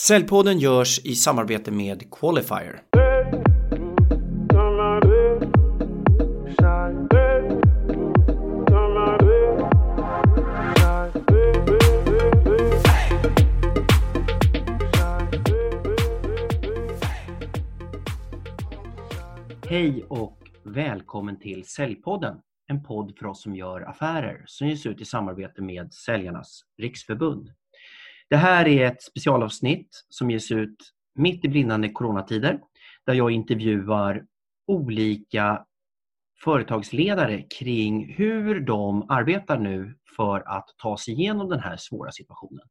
Säljpodden görs i samarbete med Qualifier. Hej och välkommen till Säljpodden, en podd för oss som gör affärer som ges ut i samarbete med Säljarnas riksförbund. Det här är ett specialavsnitt som ges ut mitt i brinnande coronatider där jag intervjuar olika företagsledare kring hur de arbetar nu för att ta sig igenom den här svåra situationen.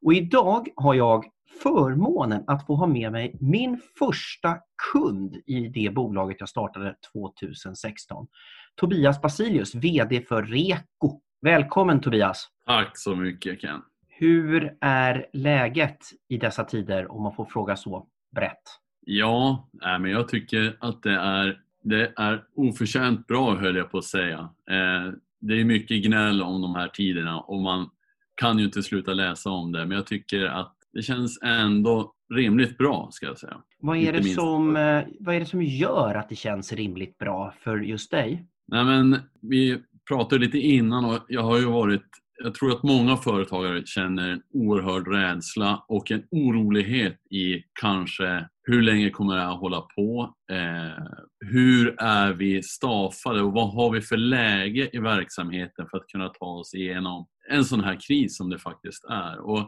Och idag har jag förmånen att få ha med mig min första kund i det bolaget jag startade 2016. Tobias Basilius, VD för Reko. Välkommen Tobias! Tack så mycket Ken! Hur är läget i dessa tider om man får fråga så brett? Ja, men jag tycker att det är, det är oförtjänt bra höll jag på att säga. Eh, det är mycket gnäll om de här tiderna och man kan ju inte sluta läsa om det men jag tycker att det känns ändå rimligt bra ska jag säga. Vad är, det som, eh, vad är det som gör att det känns rimligt bra för just dig? Nej, men vi pratade lite innan och jag har ju varit jag tror att många företagare känner en oerhörd rädsla och en orolighet i kanske hur länge kommer det här hålla på? Eh, hur är vi staffade och vad har vi för läge i verksamheten för att kunna ta oss igenom en sån här kris som det faktiskt är? Och,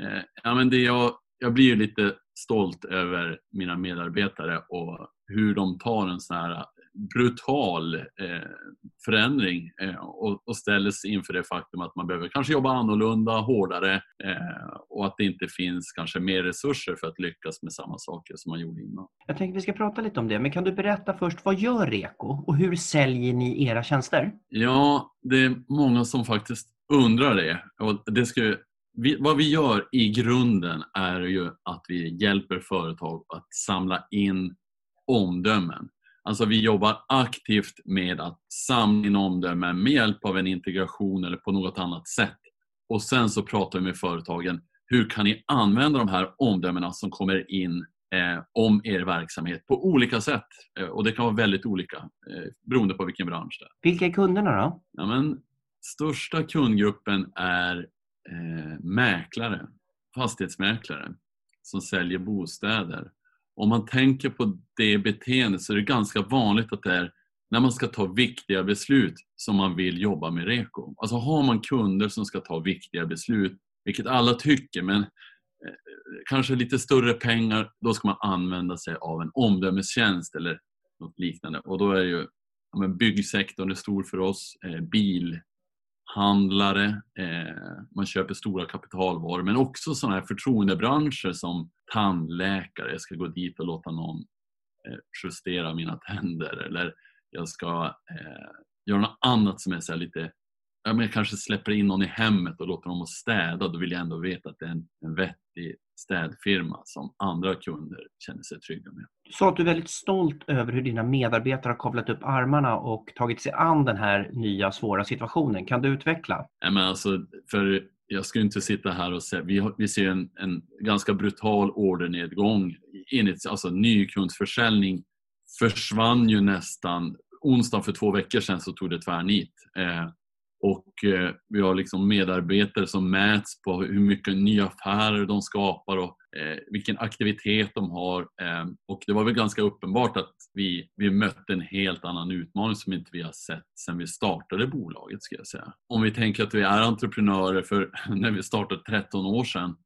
eh, ja, men det jag, jag blir lite stolt över mina medarbetare och hur de tar en sån här brutal eh, förändring eh, och, ställs inför det faktum att man behöver kanske jobba annorlunda, hårdare eh, och att det inte finns kanske mer resurser för att lyckas med samma saker som man gjorde innan. Jag tänkte vi ska prata lite om det, men kan du berätta först vad gör Reko och hur säljer ni era tjänster? Ja, det är många som faktiskt undrar det. Och det ska vi, vad vi gör i grunden är ju att vi hjälper företag att samla in omdömen. Alltså vi jobbar aktivt med att samla in omdömen med hjälp av en integration eller på något annat sätt. Och sen så pratar vi med företagen. Hur kan ni använda de här omdömena som kommer in eh, om er verksamhet på olika sätt? Eh, och det kan vara väldigt olika eh, beroende på vilken bransch det är. Vilka är kunderna då? Ja, men, största kundgruppen är eh, mäklare, fastighetsmäklare som säljer bostäder om man tänker på det beteendet så är det ganska vanligt att det är när man ska ta viktiga beslut som man vill jobba med REKO. Alltså har man kunder som ska ta viktiga beslut, vilket alla tycker, men eh, kanske lite större pengar, då ska man använda sig av en omdömestjänst eller något liknande. Och då är ju ja, men byggsektorn är stor för oss, eh, bil, handlare, eh, man köper stora kapitalvaror men också sådana här förtroendebranscher som tandläkare. Jag ska gå dit och låta någon eh, justera mina tänder eller jag ska eh, göra något annat som är så lite ja, men jag kanske släpper in någon i hemmet och låter dem städa. Då vill jag ändå veta att det är en, en vettig städfirma som andra kunder känner sig trygga med. Du sa att du är väldigt stolt över hur dina medarbetare har kavlat upp armarna och tagit sig an den här nya svåra situationen. Kan du utveckla? Ja, men alltså, för jag ska inte sitta här och säga, vi, har, vi ser en, en ganska brutal ordernedgång. Alltså nykundsförsäljning försvann ju nästan, onsdag för två veckor sedan så tog det tvärnit. Eh, och eh, vi har liksom medarbetare som mäts på hur mycket nya affärer de skapar och eh, vilken aktivitet de har. Ehm, och det var väl ganska uppenbart att vi, vi mötte en helt annan utmaning som inte vi har sett sedan vi startade bolaget. Ska jag säga. Om vi tänker att vi är entreprenörer, för när vi startade 13 år sedan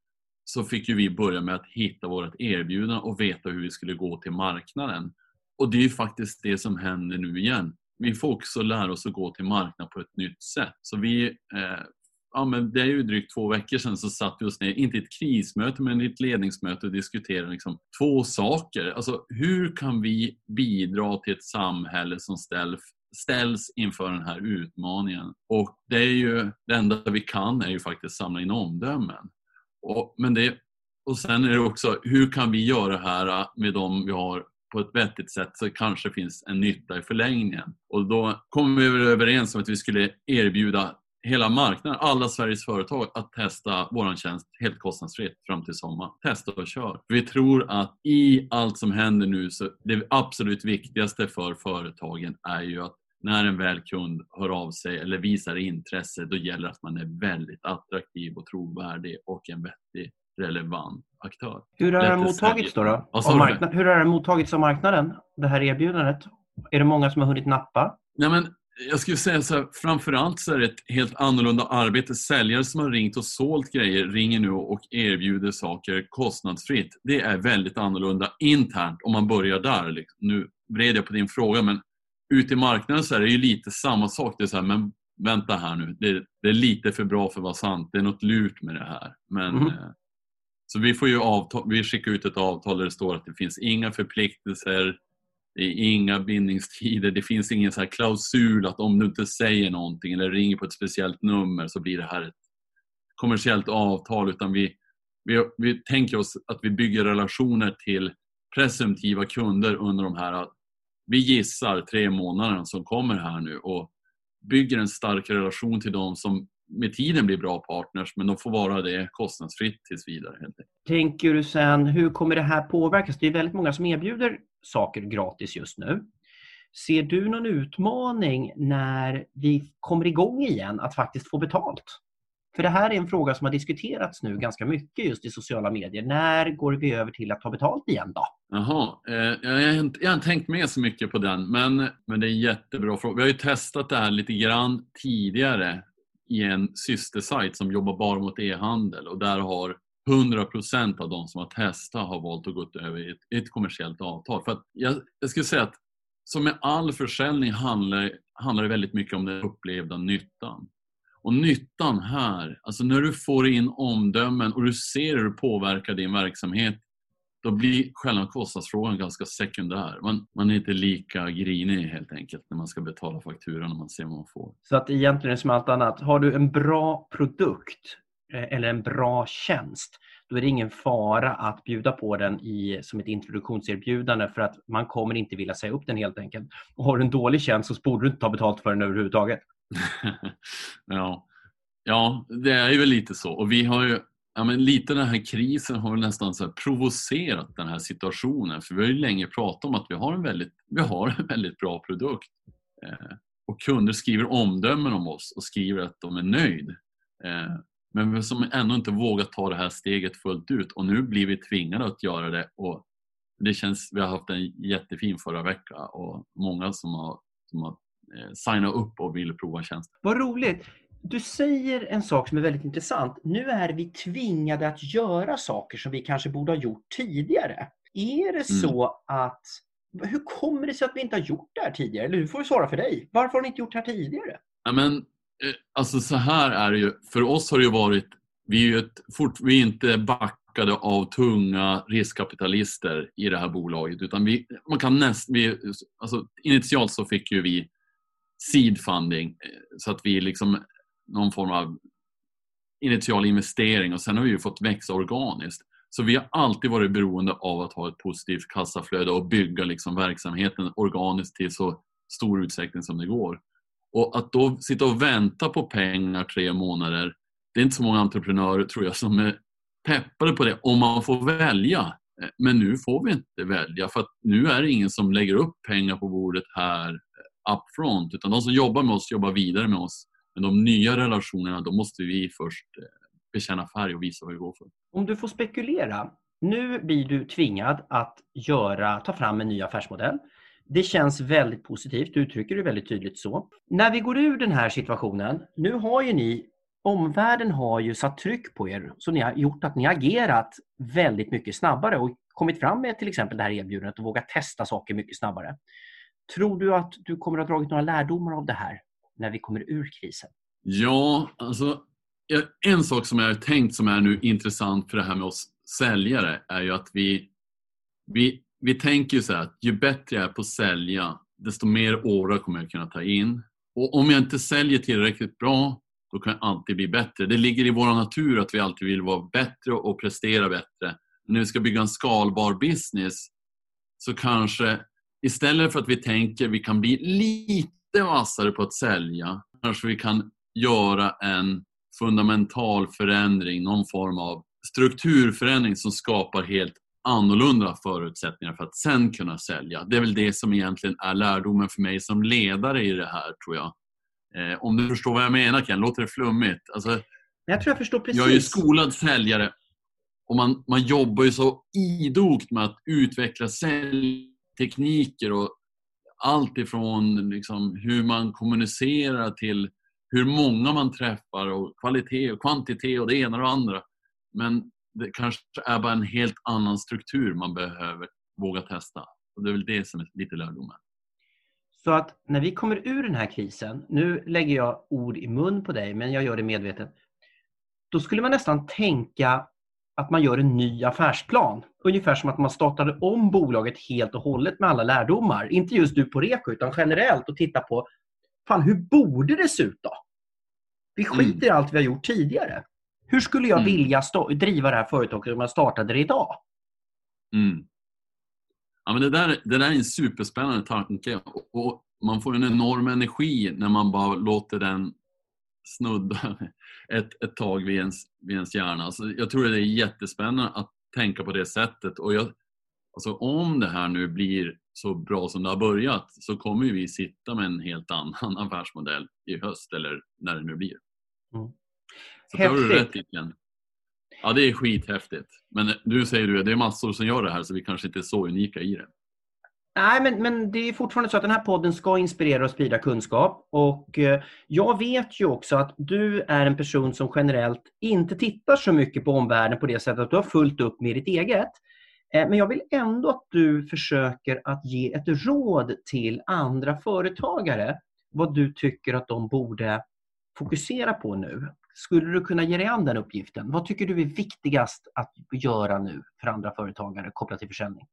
så fick ju vi börja med att hitta vårt erbjudande och veta hur vi skulle gå till marknaden. Och det är ju faktiskt det som händer nu igen vi får också lära oss att gå till marknaden på ett nytt sätt. Så vi, eh, ja, men det är ju drygt två veckor sedan så satt vi oss ner, inte i ett krismöte men i ett ledningsmöte och diskuterade liksom två saker. Alltså hur kan vi bidra till ett samhälle som ställs ställs inför den här utmaningen. Och det är ju det enda vi kan är ju faktiskt samla in omdömen. Och, men det, och sen är det också, hur kan vi göra det här med de vi har på ett vettigt sätt så kanske finns en nytta i förlängningen. Och då kom vi överens om att vi skulle erbjuda hela marknaden, alla Sveriges företag att testa vår tjänst helt kostnadsfritt fram till sommar. Testa och kör. Vi tror att i allt som händer nu så det absolut viktigaste för företagen är ju att när en väl kund hör av sig eller visar intresse, då gäller det att man är väldigt attraktiv och trovärdig och en vettig relevant aktör. Hur har det mottagits då? då? Marknad, hur har det mottagits av marknaden, det här erbjudandet? Är det många som har hunnit nappa? Nej, men jag skulle säga så här, framförallt så är det ett helt annorlunda arbete. Säljare som har ringt och sålt grejer ringer nu och erbjuder saker kostnadsfritt. Det är väldigt annorlunda internt om man börjar där. Liksom. Nu vred jag på din fråga men ute i marknaden så är det ju lite samma sak. Det är så här, men vänta här nu, det, det, är lite för bra för att vara sant. Det är något lurt med det här. Men, mm så vi, får ju avtal, vi skickar ut ett avtal där det står att det finns inga förpliktelser, det är inga bindningstider, det finns ingen så här klausul att om du inte säger någonting eller ringer på ett speciellt nummer så blir det här ett kommersiellt avtal utan vi, vi, vi tänker oss att vi bygger relationer till presumtiva kunder under de här, vi gissar tre månaderna som kommer här nu och bygger en stark relation till dem som med tiden blir bra partners men de får vara det kostnadsfritt tills vidare. Tänker du sen, hur kommer det här påverkas? Det är väldigt många som erbjuder saker gratis just nu. Ser du någon utmaning när vi kommer igång igen att faktiskt få betalt? För det här är en fråga som har diskuterats nu ganska mycket just i sociala medier. När går vi över till att ta betalt igen då? Jaha, eh, jag, har inte, jag har inte tänkt med så mycket på den men, men det är en jättebra fråga. Vi har ju testat det här lite grann tidigare i en systersajt som jobbar bara mot e-handel och där har 100% av de som har testat har valt att gå över i ett, ett kommersiellt avtal. För jag, jag skulle säga att som med all försäljning handlar, handlar det väldigt mycket om den upplevda nyttan. Och nyttan här, alltså när du får in omdömen och du ser hur det påverkar din verksamhet då blir själva kostnadsfrågan ganska sekundär. Man, man är inte lika grinig helt enkelt när man ska betala fakturan och man ser vad man får. Så att egentligen är det som allt annat, har du en bra produkt eh, eller en bra tjänst, då är det ingen fara att bjuda på den i, som ett introduktionserbjudande för att man kommer inte vilja säga upp den helt enkelt. Och har du en dålig tjänst så borde du inte ta betalt för den överhuvudtaget. ja. ja, det är ju väl lite så. Och vi har ju ja, men lite den här krisen har väl nästan så provocerat den här situationen. För vi har ju länge pratat om att vi har en väldigt, vi har en väldigt bra produkt. Eh, och kunder skriver omdömen om oss och skriver att de är nöjd. Eh, men som ännu inte vågat ta det här steget fullt ut och nu blir vi tvingade att göra det. Och det känns, vi har haft en jättefin förra vecka och många som har, som har eh, signat upp och vill prova tjänsten. Vad roligt! Du säger en sak som är väldigt intressant. Nu är vi tvingade att göra saker som vi kanske borde ha gjort tidigare. Är det mm. så att hur kommer det sig att vi inte har gjort det här tidigare? Eller hur får vi svara för dig? Varför har ni inte gjort det här tidigare? Ja, men, eh, alltså så här är det ju. För oss har det ju varit, vi är, ett, fort, vi är inte backade av tunga riskkapitalister i det här bolaget. Utan vi, man kan näst, vi, alltså, initialt så fick ju vi seed funding eh, så att vi liksom någon form av initial investering och sen har vi ju fått växa organiskt. Så vi har alltid varit beroende av att ha ett positivt kassaflöde och bygga liksom verksamheten organiskt till så stor utsträckning som det går. Och att då sitta och vänta på pengar tre månader, det är inte så många entreprenörer tror jag som är peppade på det om man får välja. Men nu får vi inte välja för att nu är det ingen som lägger upp pengar på bordet här upfront utan de som jobbar med oss jobbar vidare med oss men de nya relationerna, då måste vi först eh, bekänna färg och visa vad vi går för. Om du får spekulera. Nu blir du tvingad att göra, ta fram en ny affärsmodell. Det känns väldigt positivt, du uttrycker det väldigt tydligt så. När vi går ur den här situationen, nu har ju ni, omvärlden har ju satt tryck på er så ni har gjort att ni har agerat väldigt mycket snabbare och kommit fram med till exempel det här erbjudandet och vågat testa saker mycket snabbare. Tror du att du kommer att ha dragit några lärdomar av det här? När vi kommer ur krisen? Ja, alltså en sak som jag har tänkt som är nu intressant för det här med oss säljare är ju att vi, vi, vi tänker så här att ju bättre jag är på att sälja desto mer åra kommer jag kunna ta in. Och om jag inte säljer tillräckligt bra då kan jag alltid bli bättre. Det ligger i vår natur att vi alltid vill vara bättre och prestera bättre. Men när vi ska bygga en skalbar business så kanske istället för att vi tänker att vi kan bli lite vassare på att sälja. Kanske vi kan göra en fundamental förändring, någon form av strukturförändring som skapar helt annorlunda förutsättningar för att sen kunna sälja. Det är väl det som egentligen är lärdomen för mig som ledare i det här, tror jag. Eh, om du förstår vad jag menar Ken, låter det flummigt? Alltså, jag tror jag förstår precis. Jag är ju skolad säljare och man, man jobbar ju så idogt med att utveckla säljtekniker och allt ifrån liksom hur man kommunicerar till hur många man träffar och kvalitet och kvantitet och det ena och det andra. Men det kanske är bara en helt annan struktur man behöver våga testa. Och Det är väl det som är lite lärdomen. Så att när vi kommer ur den här krisen, nu lägger jag ord i mun på dig, men jag gör det medvetet. Då skulle man nästan tänka att man gör en ny affärsplan. Ungefär som att man startade om bolaget helt och hållet med alla lärdomar. Inte just du på Reko, utan generellt och titta på fan, hur borde det se ut då? Vi skiter mm. i allt vi har gjort tidigare. Hur skulle jag mm. vilja driva det här företaget om jag startade det idag? Mm. Ja, men det, där, det där är en superspännande tanke och man får en enorm energi när man bara låter den snudda ett, ett tag vid ens, vid ens hjärna. Alltså, jag tror det är jättespännande att tänka på det sättet. Och jag, alltså, om det här nu blir så bra som det har börjat så kommer vi sitta med en helt annan affärsmodell i höst eller när det nu blir. Mm. Så det har du rätt i Ja, det är skithäftigt. Men du säger du, det är massor som gör det här så vi kanske inte är så unika i det. Nej, men, men det är fortfarande så att den här podden ska inspirera och sprida kunskap. Och eh, jag vet ju också att du är en person som generellt inte tittar så mycket på omvärlden på det sättet att du har fullt upp med ditt eget. Eh, men jag vill ändå att du försöker att ge ett råd till andra företagare vad du tycker att de borde fokusera på nu. Skulle du kunna ge dig an den uppgiften? Vad tycker du är viktigast att göra nu för andra företagare kopplat till försäljning?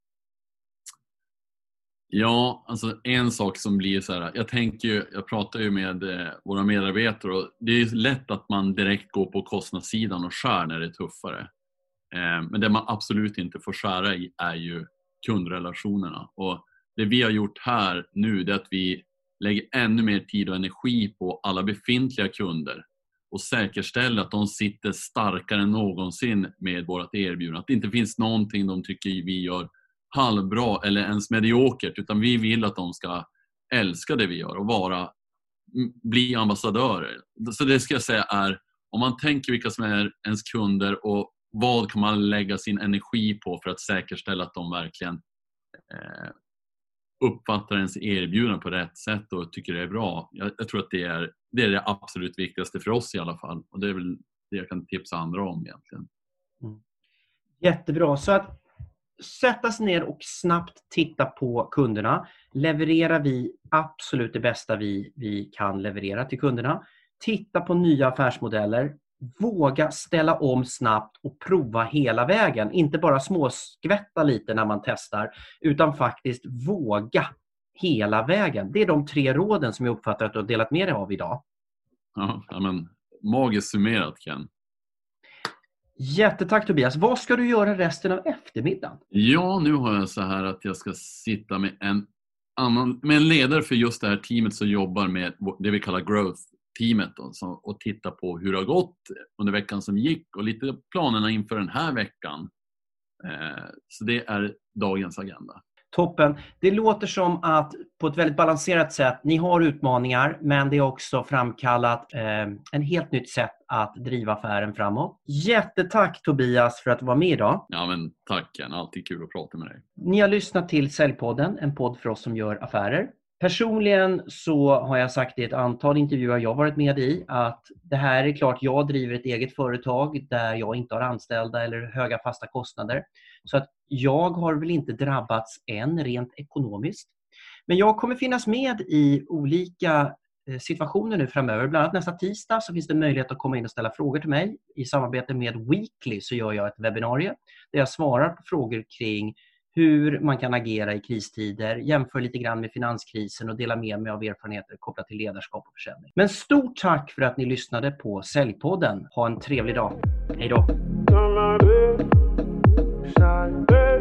Ja, alltså en sak som blir så här, jag tänker ju, jag pratar ju med eh, våra medarbetare och det är lätt att man direkt går på kostnadssidan och skär när det är tuffare. Eh, men det man absolut inte får skära i är ju kundrelationerna. Och det vi har gjort här nu är att vi lägger ännu mer tid och energi på alla befintliga kunder och säkerställer att de sitter starkare än någonsin med vårt erbjudande. Att det inte finns någonting de tycker vi gör halvbra eller ens mediokert utan vi vill att de ska älska det vi gör och vara, bli ambassadörer. Så det ska jag säga är, om man tänker vilka som är ens kunder och vad kan man lägga sin energi på för att säkerställa att de verkligen eh, uppfattar ens erbjudande på rätt sätt och tycker det är bra. Jag, jag, tror att det är, det är det absolut viktigaste för oss i alla fall och det är väl det jag kan tipsa andra om egentligen. Mm. Jättebra. Så att sätta sig ner och snabbt titta på kunderna. Levererar vi absolut det bästa vi, vi kan leverera till kunderna? Titta på nya affärsmodeller. Våga ställa om snabbt och prova hela vägen. Inte bara småskvätta lite när man testar, utan faktiskt våga hela vägen. Det är de tre råden som jag uppfattar att du har delat med dig av idag. Ja, men, magiskt summerat Ken. Jättetack Tobias. Vad ska du göra resten av eftermiddagen? Ja, nu har jag så här att jag ska sitta med en annan, med en ledare för just det här teamet som jobbar med det vi kallar growth-teamet och titta på hur det har gått under veckan som gick och lite planerna inför den här veckan. Eh, så det är dagens agenda. Toppen. Det låter som att på ett väldigt balanserat sätt, ni har utmaningar men det är också framkallat eh, en helt nytt sätt att driva affären framåt. Jättetack Tobias för att du var med idag. Ja men tack Ken, alltid kul att prata med dig. Ni har lyssnat till Säljpodden, en podd för oss som gör affärer. Personligen så har jag sagt i ett antal intervjuer jag varit med i att det här är klart, jag driver ett eget företag där jag inte har anställda eller höga fasta kostnader. Så att jag har väl inte drabbats än rent ekonomiskt. Men jag kommer finnas med i olika eh, situationer nu framöver. Bland annat nästa tisdag så finns det möjlighet att komma in och ställa frågor till mig. I samarbete med Weekly så gör jag ett webbinarie där jag svarar på frågor kring hur man kan agera i kristider, jämför lite grann med finanskrisen och dela med mig av erfarenheter kopplat till ledarskap och försäljning. Men stort tack för att ni lyssnade på Säljpodden. Ha en trevlig dag. Hej då! side.